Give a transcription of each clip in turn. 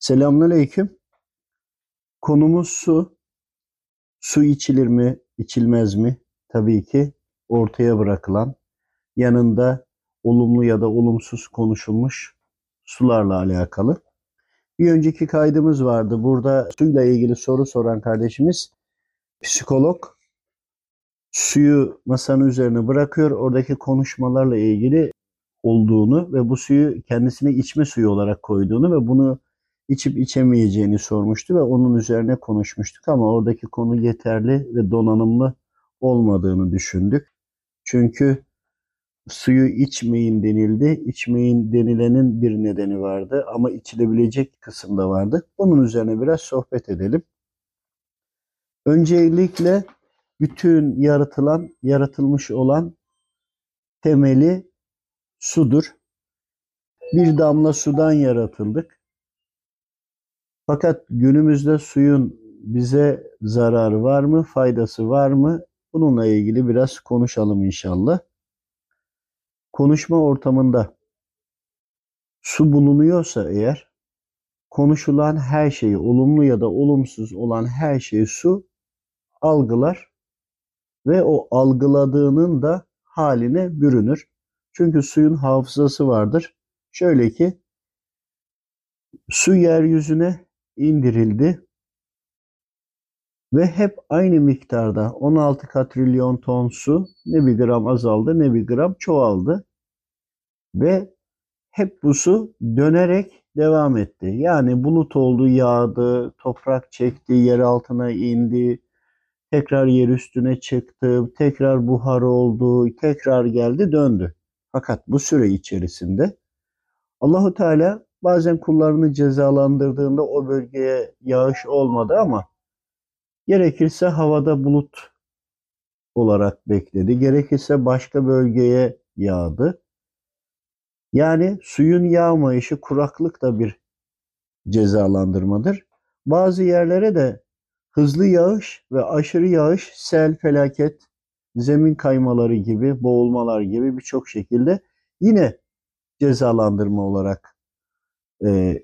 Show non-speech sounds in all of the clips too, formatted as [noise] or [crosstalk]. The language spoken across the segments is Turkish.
Selamünaleyküm. Konumuz su. Su içilir mi, içilmez mi? Tabii ki ortaya bırakılan, yanında olumlu ya da olumsuz konuşulmuş sularla alakalı. Bir önceki kaydımız vardı. Burada suyla ilgili soru soran kardeşimiz psikolog suyu masanın üzerine bırakıyor. Oradaki konuşmalarla ilgili olduğunu ve bu suyu kendisine içme suyu olarak koyduğunu ve bunu içip içemeyeceğini sormuştu ve onun üzerine konuşmuştuk ama oradaki konu yeterli ve donanımlı olmadığını düşündük. Çünkü suyu içmeyin denildi. İçmeyin denilenin bir nedeni vardı ama içilebilecek kısımda vardı. Bunun üzerine biraz sohbet edelim. Öncelikle bütün yaratılan, yaratılmış olan temeli sudur. Bir damla sudan yaratıldık. Fakat günümüzde suyun bize zararı var mı, faydası var mı? Bununla ilgili biraz konuşalım inşallah. Konuşma ortamında su bulunuyorsa eğer konuşulan her şeyi, olumlu ya da olumsuz olan her şeyi su algılar ve o algıladığının da haline bürünür. Çünkü suyun hafızası vardır. Şöyle ki su yeryüzüne indirildi ve hep aynı miktarda 16 katrilyon ton su ne bir gram azaldı ne bir gram çoğaldı ve hep bu su dönerek devam etti. Yani bulut oldu, yağdı, toprak çekti, yer altına indi, tekrar yer üstüne çıktı, tekrar buhar oldu, tekrar geldi, döndü. Fakat bu süre içerisinde Allahu Teala bazen kullarını cezalandırdığında o bölgeye yağış olmadı ama gerekirse havada bulut olarak bekledi. Gerekirse başka bölgeye yağdı. Yani suyun yağmayışı kuraklık da bir cezalandırmadır. Bazı yerlere de hızlı yağış ve aşırı yağış, sel, felaket, zemin kaymaları gibi, boğulmalar gibi birçok şekilde yine cezalandırma olarak e,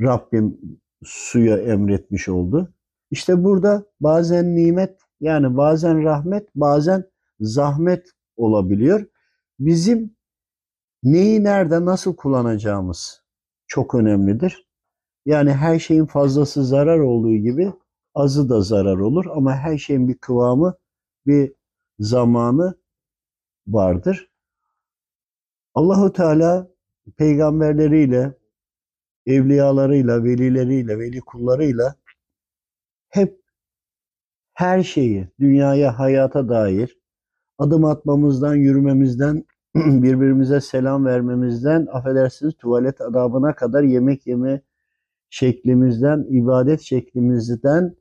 Rabbim suya emretmiş oldu. İşte burada bazen nimet yani bazen rahmet bazen zahmet olabiliyor. Bizim neyi nerede nasıl kullanacağımız çok önemlidir. Yani her şeyin fazlası zarar olduğu gibi azı da zarar olur ama her şeyin bir kıvamı, bir zamanı vardır. Allahu Teala peygamberleriyle, evliyalarıyla, velileriyle, veli kullarıyla hep her şeyi, dünyaya, hayata dair adım atmamızdan, yürümemizden, [clears throat] birbirimize selam vermemizden, affedersiniz tuvalet adabına kadar yemek yeme şeklimizden, ibadet şeklimizden,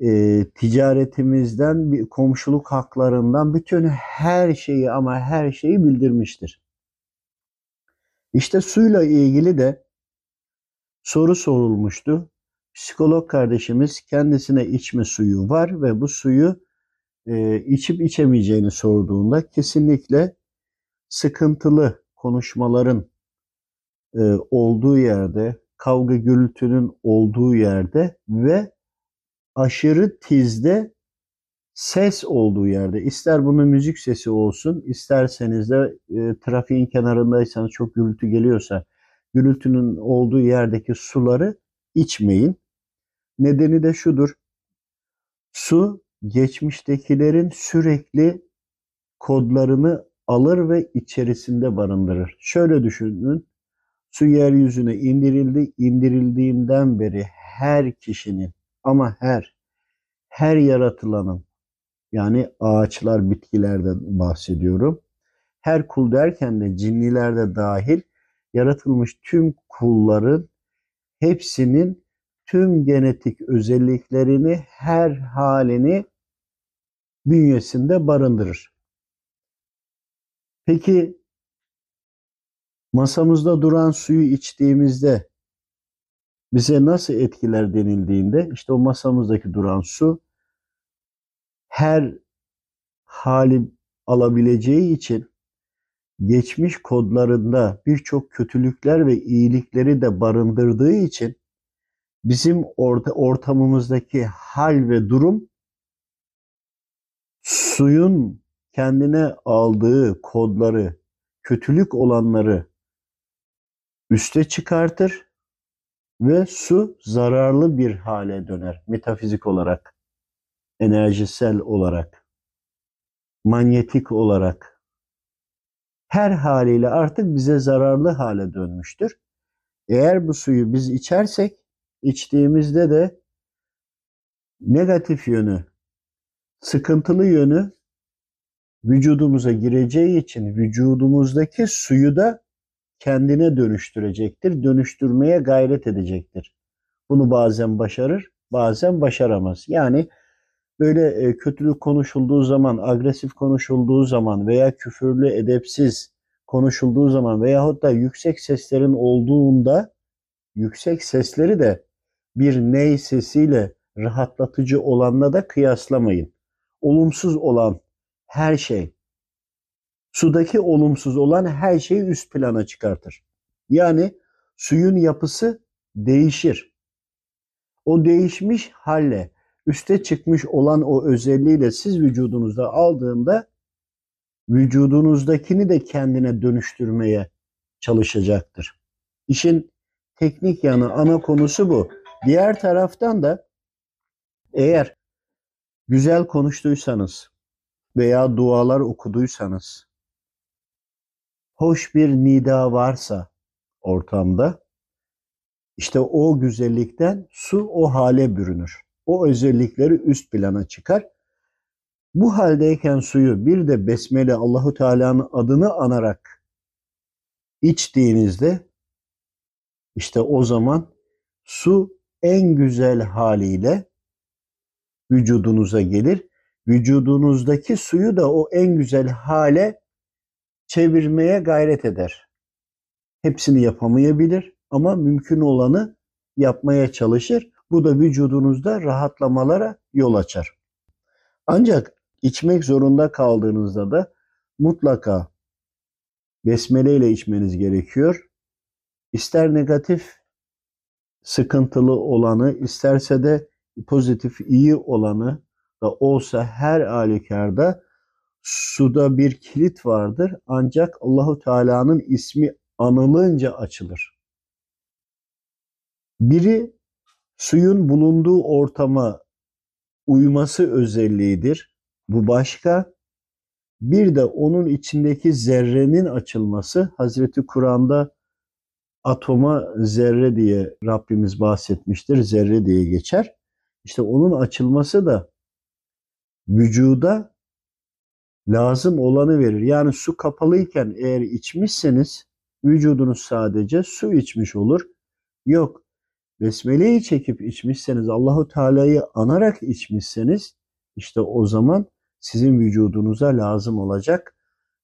e, ticaretimizden, komşuluk haklarından bütün her şeyi ama her şeyi bildirmiştir. İşte suyla ilgili de soru sorulmuştu. Psikolog kardeşimiz kendisine içme suyu var ve bu suyu e, içip içemeyeceğini sorduğunda kesinlikle sıkıntılı konuşmaların e, olduğu yerde, kavga gürültünün olduğu yerde ve aşırı tizde ses olduğu yerde ister bunun müzik sesi olsun isterseniz de e, trafiğin kenarındaysanız çok gürültü geliyorsa gürültünün olduğu yerdeki suları içmeyin. Nedeni de şudur. Su geçmiştekilerin sürekli kodlarını alır ve içerisinde barındırır. Şöyle düşünün. Su yeryüzüne indirildi. indirildiğinden beri her kişinin ama her her yaratılanın yani ağaçlar, bitkilerden bahsediyorum. Her kul derken de cinlilerde dahil yaratılmış tüm kulların hepsinin tüm genetik özelliklerini, her halini bünyesinde barındırır. Peki masamızda duran suyu içtiğimizde bize nasıl etkiler denildiğinde işte o masamızdaki duran su her hali alabileceği için geçmiş kodlarında birçok kötülükler ve iyilikleri de barındırdığı için bizim orta, ortamımızdaki hal ve durum suyun kendine aldığı kodları, kötülük olanları üste çıkartır ve su zararlı bir hale döner metafizik olarak, enerjisel olarak, manyetik olarak. Her haliyle artık bize zararlı hale dönmüştür. Eğer bu suyu biz içersek, içtiğimizde de negatif yönü, sıkıntılı yönü vücudumuza gireceği için vücudumuzdaki suyu da kendine dönüştürecektir, dönüştürmeye gayret edecektir. Bunu bazen başarır, bazen başaramaz. Yani böyle e, kötülük konuşulduğu zaman, agresif konuşulduğu zaman veya küfürlü, edepsiz konuşulduğu zaman veyahut da yüksek seslerin olduğunda yüksek sesleri de bir ney sesiyle rahatlatıcı olanla da kıyaslamayın. Olumsuz olan her şey, sudaki olumsuz olan her şeyi üst plana çıkartır. Yani suyun yapısı değişir. O değişmiş halle üste çıkmış olan o özelliğiyle siz vücudunuzda aldığında vücudunuzdakini de kendine dönüştürmeye çalışacaktır. İşin teknik yanı ana konusu bu. Diğer taraftan da eğer güzel konuştuysanız veya dualar okuduysanız hoş bir nida varsa ortamda işte o güzellikten su o hale bürünür. O özellikleri üst plana çıkar. Bu haldeyken suyu bir de besmele Allahu Teala'nın adını anarak içtiğinizde işte o zaman su en güzel haliyle vücudunuza gelir. Vücudunuzdaki suyu da o en güzel hale çevirmeye gayret eder. Hepsini yapamayabilir ama mümkün olanı yapmaya çalışır. Bu da vücudunuzda rahatlamalara yol açar. Ancak içmek zorunda kaldığınızda da mutlaka besmele ile içmeniz gerekiyor. İster negatif sıkıntılı olanı, isterse de pozitif iyi olanı da olsa her halükarda suda bir kilit vardır ancak Allahu Teala'nın ismi anılınca açılır. Biri suyun bulunduğu ortama uyması özelliğidir. Bu başka. Bir de onun içindeki zerrenin açılması Hazreti Kur'an'da atoma zerre diye Rabbimiz bahsetmiştir. Zerre diye geçer. İşte onun açılması da vücuda lazım olanı verir. Yani su kapalıyken eğer içmişseniz vücudunuz sadece su içmiş olur. Yok. Besmeleyi çekip içmişseniz, Allahu Teala'yı anarak içmişseniz işte o zaman sizin vücudunuza lazım olacak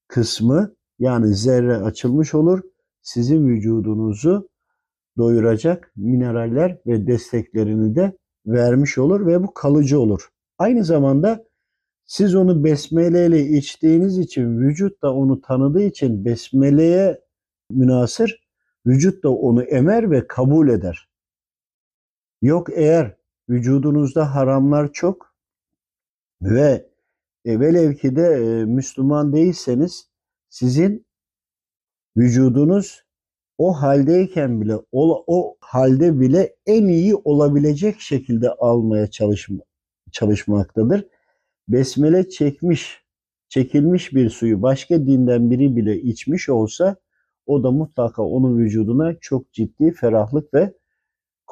kısmı yani zerre açılmış olur. Sizin vücudunuzu doyuracak mineraller ve desteklerini de vermiş olur ve bu kalıcı olur. Aynı zamanda siz onu besmele ile içtiğiniz için vücut da onu tanıdığı için besmeleye münasır vücut da onu emer ve kabul eder. Yok eğer vücudunuzda haramlar çok ve velev ki de e, Müslüman değilseniz sizin vücudunuz o haldeyken bile o, o halde bile en iyi olabilecek şekilde almaya çalışma, çalışmaktadır. Besmele çekmiş, çekilmiş bir suyu başka dinden biri bile içmiş olsa o da mutlaka onun vücuduna çok ciddi ferahlık ve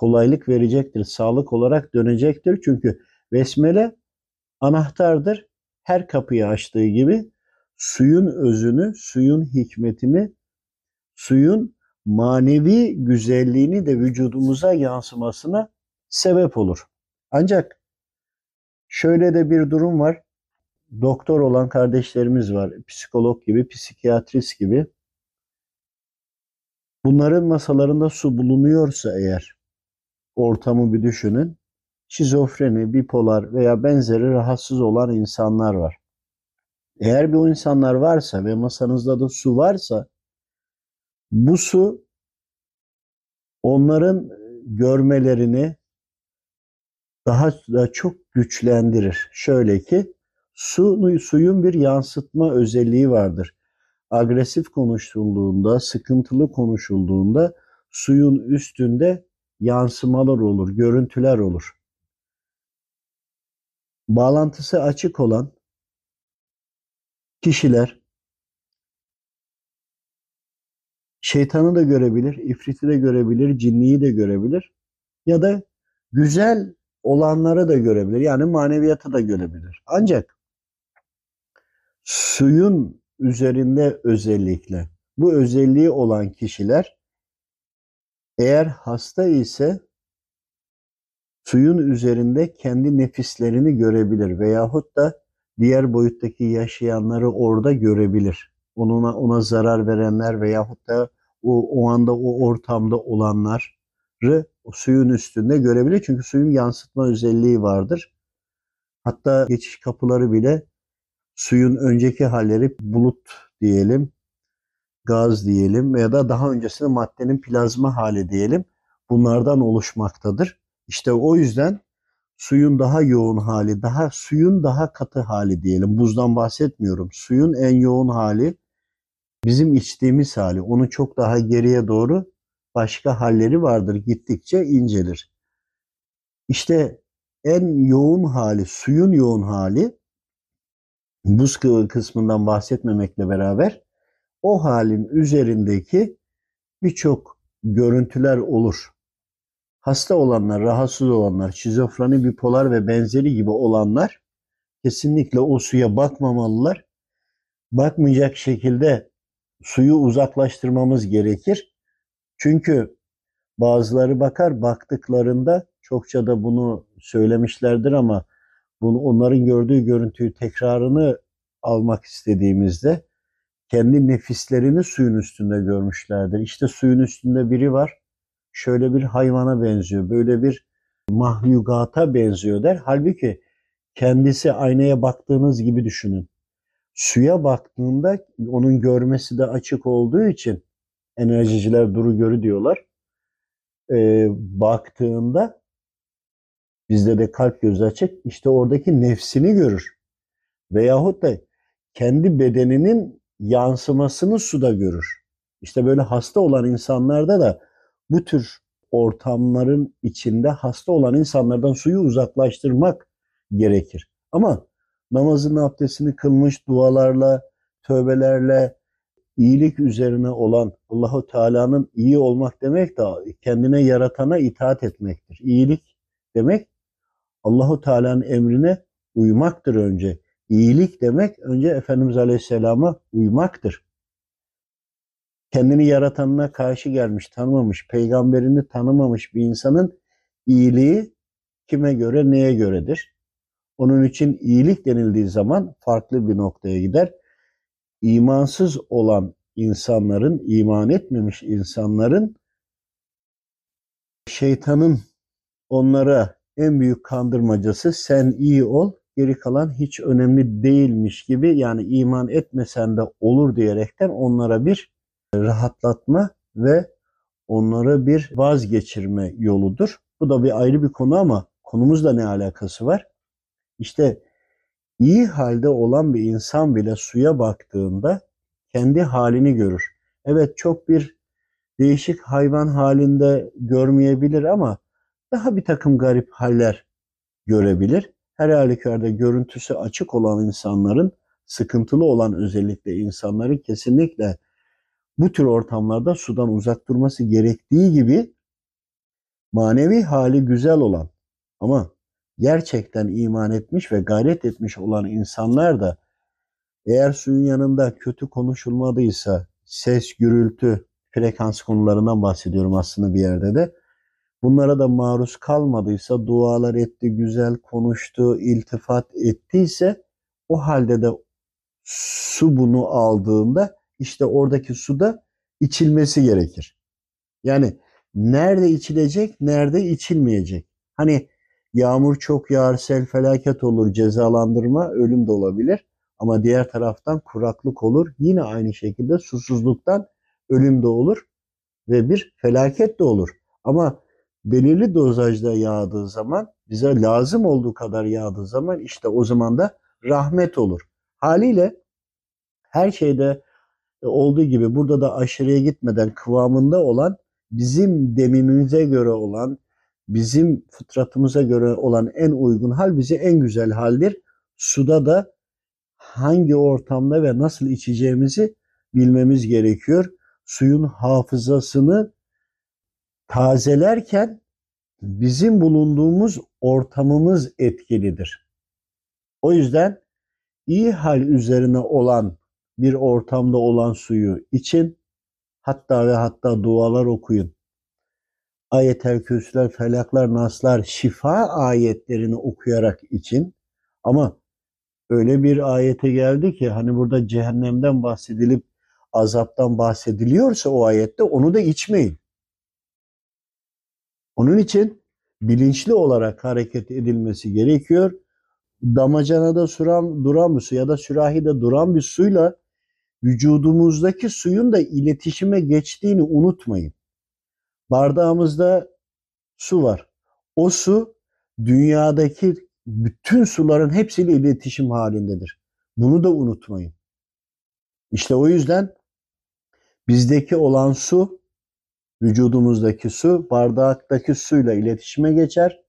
kolaylık verecektir. Sağlık olarak dönecektir. Çünkü besmele anahtardır. Her kapıyı açtığı gibi suyun özünü, suyun hikmetini, suyun manevi güzelliğini de vücudumuza yansımasına sebep olur. Ancak Şöyle de bir durum var. Doktor olan kardeşlerimiz var. Psikolog gibi, psikiyatrist gibi. Bunların masalarında su bulunuyorsa eğer ortamı bir düşünün. Şizofreni, bipolar veya benzeri rahatsız olan insanlar var. Eğer bir insanlar varsa ve masanızda da su varsa bu su onların görmelerini daha da çok güçlendirir. Şöyle ki su, suyun bir yansıtma özelliği vardır. Agresif konuşulduğunda, sıkıntılı konuşulduğunda suyun üstünde yansımalar olur, görüntüler olur. Bağlantısı açık olan kişiler şeytanı da görebilir, ifriti de görebilir, cinliyi de görebilir ya da güzel olanları da görebilir. Yani maneviyatı da görebilir. Ancak suyun üzerinde özellikle bu özelliği olan kişiler eğer hasta ise suyun üzerinde kendi nefislerini görebilir veyahut da diğer boyuttaki yaşayanları orada görebilir. Ona, ona zarar verenler veyahut da o, o anda o ortamda olanları o suyun üstünde görebilir. Çünkü suyun yansıtma özelliği vardır. Hatta geçiş kapıları bile suyun önceki halleri bulut diyelim, gaz diyelim veya da daha öncesinde maddenin plazma hali diyelim. Bunlardan oluşmaktadır. İşte o yüzden suyun daha yoğun hali, daha suyun daha katı hali diyelim. Buzdan bahsetmiyorum. Suyun en yoğun hali bizim içtiğimiz hali. Onu çok daha geriye doğru başka halleri vardır. Gittikçe incelir. İşte en yoğun hali, suyun yoğun hali buz kısmından bahsetmemekle beraber o halin üzerindeki birçok görüntüler olur. Hasta olanlar, rahatsız olanlar, şizofreni, bipolar ve benzeri gibi olanlar kesinlikle o suya bakmamalılar. Bakmayacak şekilde suyu uzaklaştırmamız gerekir. Çünkü bazıları bakar baktıklarında çokça da bunu söylemişlerdir ama bunu onların gördüğü görüntüyü tekrarını almak istediğimizde kendi nefislerini suyun üstünde görmüşlerdir. İşte suyun üstünde biri var. Şöyle bir hayvana benziyor. Böyle bir mahlukata benziyor der. Halbuki kendisi aynaya baktığınız gibi düşünün. Suya baktığında onun görmesi de açık olduğu için enerjiciler duru görü diyorlar. Ee, baktığında bizde de kalp gözü açık işte oradaki nefsini görür. Veyahut da kendi bedeninin yansımasını suda görür. İşte böyle hasta olan insanlarda da bu tür ortamların içinde hasta olan insanlardan suyu uzaklaştırmak gerekir. Ama namazın abdestini kılmış dualarla, tövbelerle, iyilik üzerine olan Allahu Teala'nın iyi olmak demek de kendine yaratana itaat etmektir. İyilik demek Allahu Teala'nın emrine uymaktır önce. İyilik demek önce Efendimiz Aleyhisselam'a uymaktır. Kendini yaratanına karşı gelmiş, tanımamış, peygamberini tanımamış bir insanın iyiliği kime göre, neye göredir? Onun için iyilik denildiği zaman farklı bir noktaya gider. İmansız olan insanların, iman etmemiş insanların şeytanın onlara en büyük kandırmacası sen iyi ol, geri kalan hiç önemli değilmiş gibi yani iman etmesen de olur diyerekten onlara bir rahatlatma ve onlara bir vazgeçirme yoludur. Bu da bir ayrı bir konu ama konumuzla ne alakası var? İşte iyi halde olan bir insan bile suya baktığında kendi halini görür. Evet çok bir değişik hayvan halinde görmeyebilir ama daha bir takım garip haller görebilir. Her halükarda görüntüsü açık olan insanların, sıkıntılı olan özellikle insanların kesinlikle bu tür ortamlarda sudan uzak durması gerektiği gibi manevi hali güzel olan ama gerçekten iman etmiş ve gayret etmiş olan insanlar da eğer suyun yanında kötü konuşulmadıysa ses, gürültü, frekans konularından bahsediyorum aslında bir yerde de bunlara da maruz kalmadıysa, dualar etti, güzel konuştu, iltifat ettiyse o halde de su bunu aldığında işte oradaki suda içilmesi gerekir. Yani nerede içilecek, nerede içilmeyecek. Hani yağmur çok yağar, sel felaket olur, cezalandırma, ölüm de olabilir. Ama diğer taraftan kuraklık olur. Yine aynı şekilde susuzluktan ölüm de olur ve bir felaket de olur. Ama belirli dozajda yağdığı zaman, bize lazım olduğu kadar yağdığı zaman işte o zaman da rahmet olur. Haliyle her şeyde olduğu gibi burada da aşırıya gitmeden kıvamında olan, bizim demimize göre olan, bizim fıtratımıza göre olan en uygun hal bize en güzel haldir. Suda da hangi ortamda ve nasıl içeceğimizi bilmemiz gerekiyor. Suyun hafızasını tazelerken bizim bulunduğumuz ortamımız etkilidir. O yüzden iyi hal üzerine olan bir ortamda olan suyu için hatta ve hatta dualar okuyun. Ayetel kürsüler, felaklar, naslar, şifa ayetlerini okuyarak için ama öyle bir ayete geldi ki hani burada cehennemden bahsedilip azaptan bahsediliyorsa o ayette onu da içmeyin. Onun için bilinçli olarak hareket edilmesi gerekiyor. Damacanada suran, duran bir su ya da sürahide duran bir suyla vücudumuzdaki suyun da iletişime geçtiğini unutmayın. Bardağımızda su var. O su dünyadaki bütün suların hepsiyle iletişim halindedir. Bunu da unutmayın. İşte o yüzden bizdeki olan su, vücudumuzdaki su, bardaktaki suyla iletişime geçer.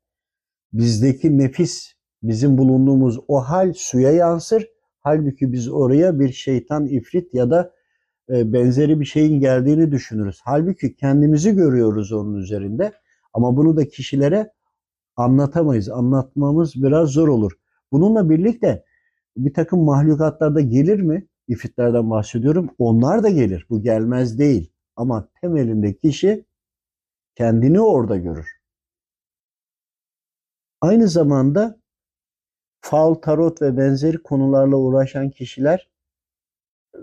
Bizdeki nefis, bizim bulunduğumuz o hal suya yansır. Halbuki biz oraya bir şeytan, ifrit ya da e, benzeri bir şeyin geldiğini düşünürüz. Halbuki kendimizi görüyoruz onun üzerinde. Ama bunu da kişilere anlatamayız. Anlatmamız biraz zor olur. Bununla birlikte bir takım mahlukatlar da gelir mi? İfritlerden bahsediyorum. Onlar da gelir. Bu gelmez değil. Ama temelinde kişi kendini orada görür. Aynı zamanda fal, tarot ve benzeri konularla uğraşan kişiler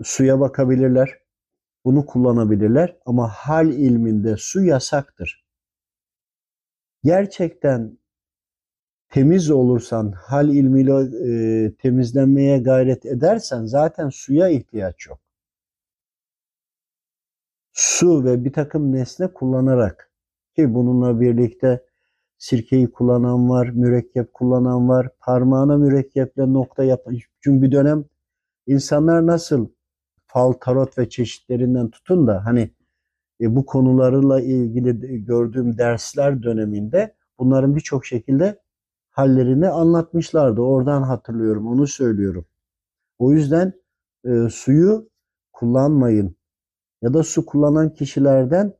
suya bakabilirler. Bunu kullanabilirler ama hal ilminde su yasaktır. Gerçekten temiz olursan, hal ilmiyle e, temizlenmeye gayret edersen zaten suya ihtiyaç yok. Su ve bir takım nesne kullanarak ki bununla birlikte sirkeyi kullanan var, mürekkep kullanan var, parmağına mürekkeple nokta yapan. Çünkü bir dönem insanlar nasıl fal, tarot ve çeşitlerinden tutun da hani e, bu konularla ilgili gördüğüm dersler döneminde bunların birçok şekilde hallerini anlatmışlardı. Oradan hatırlıyorum, onu söylüyorum. O yüzden e, suyu kullanmayın ya da su kullanan kişilerden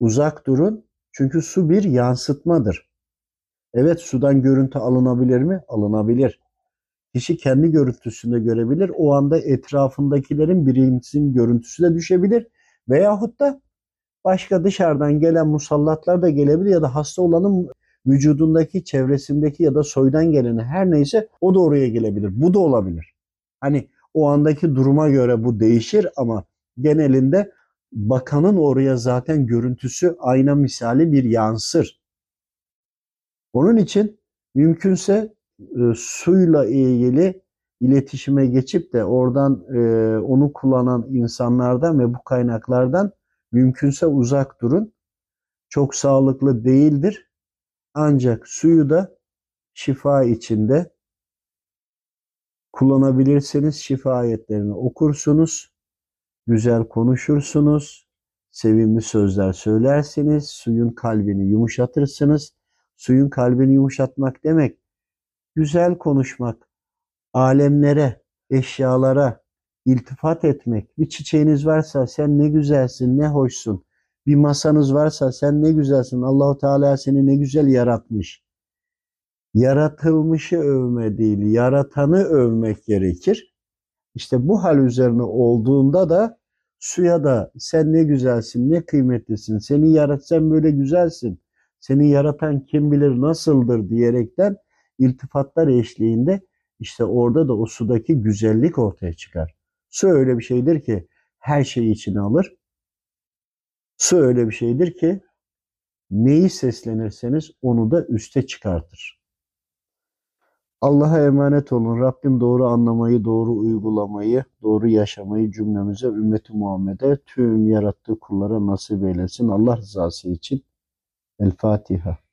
uzak durun. Çünkü su bir yansıtmadır. Evet sudan görüntü alınabilir mi? Alınabilir. Kişi kendi görüntüsünde görebilir. O anda etrafındakilerin birincisinin görüntüsü de düşebilir. Veyahut da başka dışarıdan gelen musallatlar da gelebilir ya da hasta olanın vücudundaki, çevresindeki ya da soydan geleni her neyse o da oraya gelebilir. Bu da olabilir. Hani o andaki duruma göre bu değişir ama genelinde bakanın oraya zaten görüntüsü ayna misali bir yansır. Onun için mümkünse e, suyla ilgili iletişime geçip de oradan e, onu kullanan insanlardan ve bu kaynaklardan mümkünse uzak durun. Çok sağlıklı değildir. Ancak suyu da şifa içinde kullanabilirsiniz. Şifa ayetlerini okursunuz. Güzel konuşursunuz. Sevimli sözler söylersiniz. Suyun kalbini yumuşatırsınız. Suyun kalbini yumuşatmak demek güzel konuşmak, alemlere, eşyalara iltifat etmek. Bir çiçeğiniz varsa sen ne güzelsin, ne hoşsun. Bir masanız varsa sen ne güzelsin. Allahu Teala seni ne güzel yaratmış. Yaratılmışı övme değil, yaratanı övmek gerekir. İşte bu hal üzerine olduğunda da suya da sen ne güzelsin, ne kıymetlisin, seni yaratsan böyle güzelsin, seni yaratan kim bilir nasıldır diyerekten iltifatlar eşliğinde işte orada da o sudaki güzellik ortaya çıkar. Su öyle bir şeydir ki her şeyi içine alır. Su öyle bir şeydir ki neyi seslenirseniz onu da üste çıkartır. Allah'a emanet olun. Rabbim doğru anlamayı, doğru uygulamayı, doğru yaşamayı cümlemize, ümmeti Muhammed'e, tüm yarattığı kullara nasip eylesin. Allah rızası için. El Fatiha.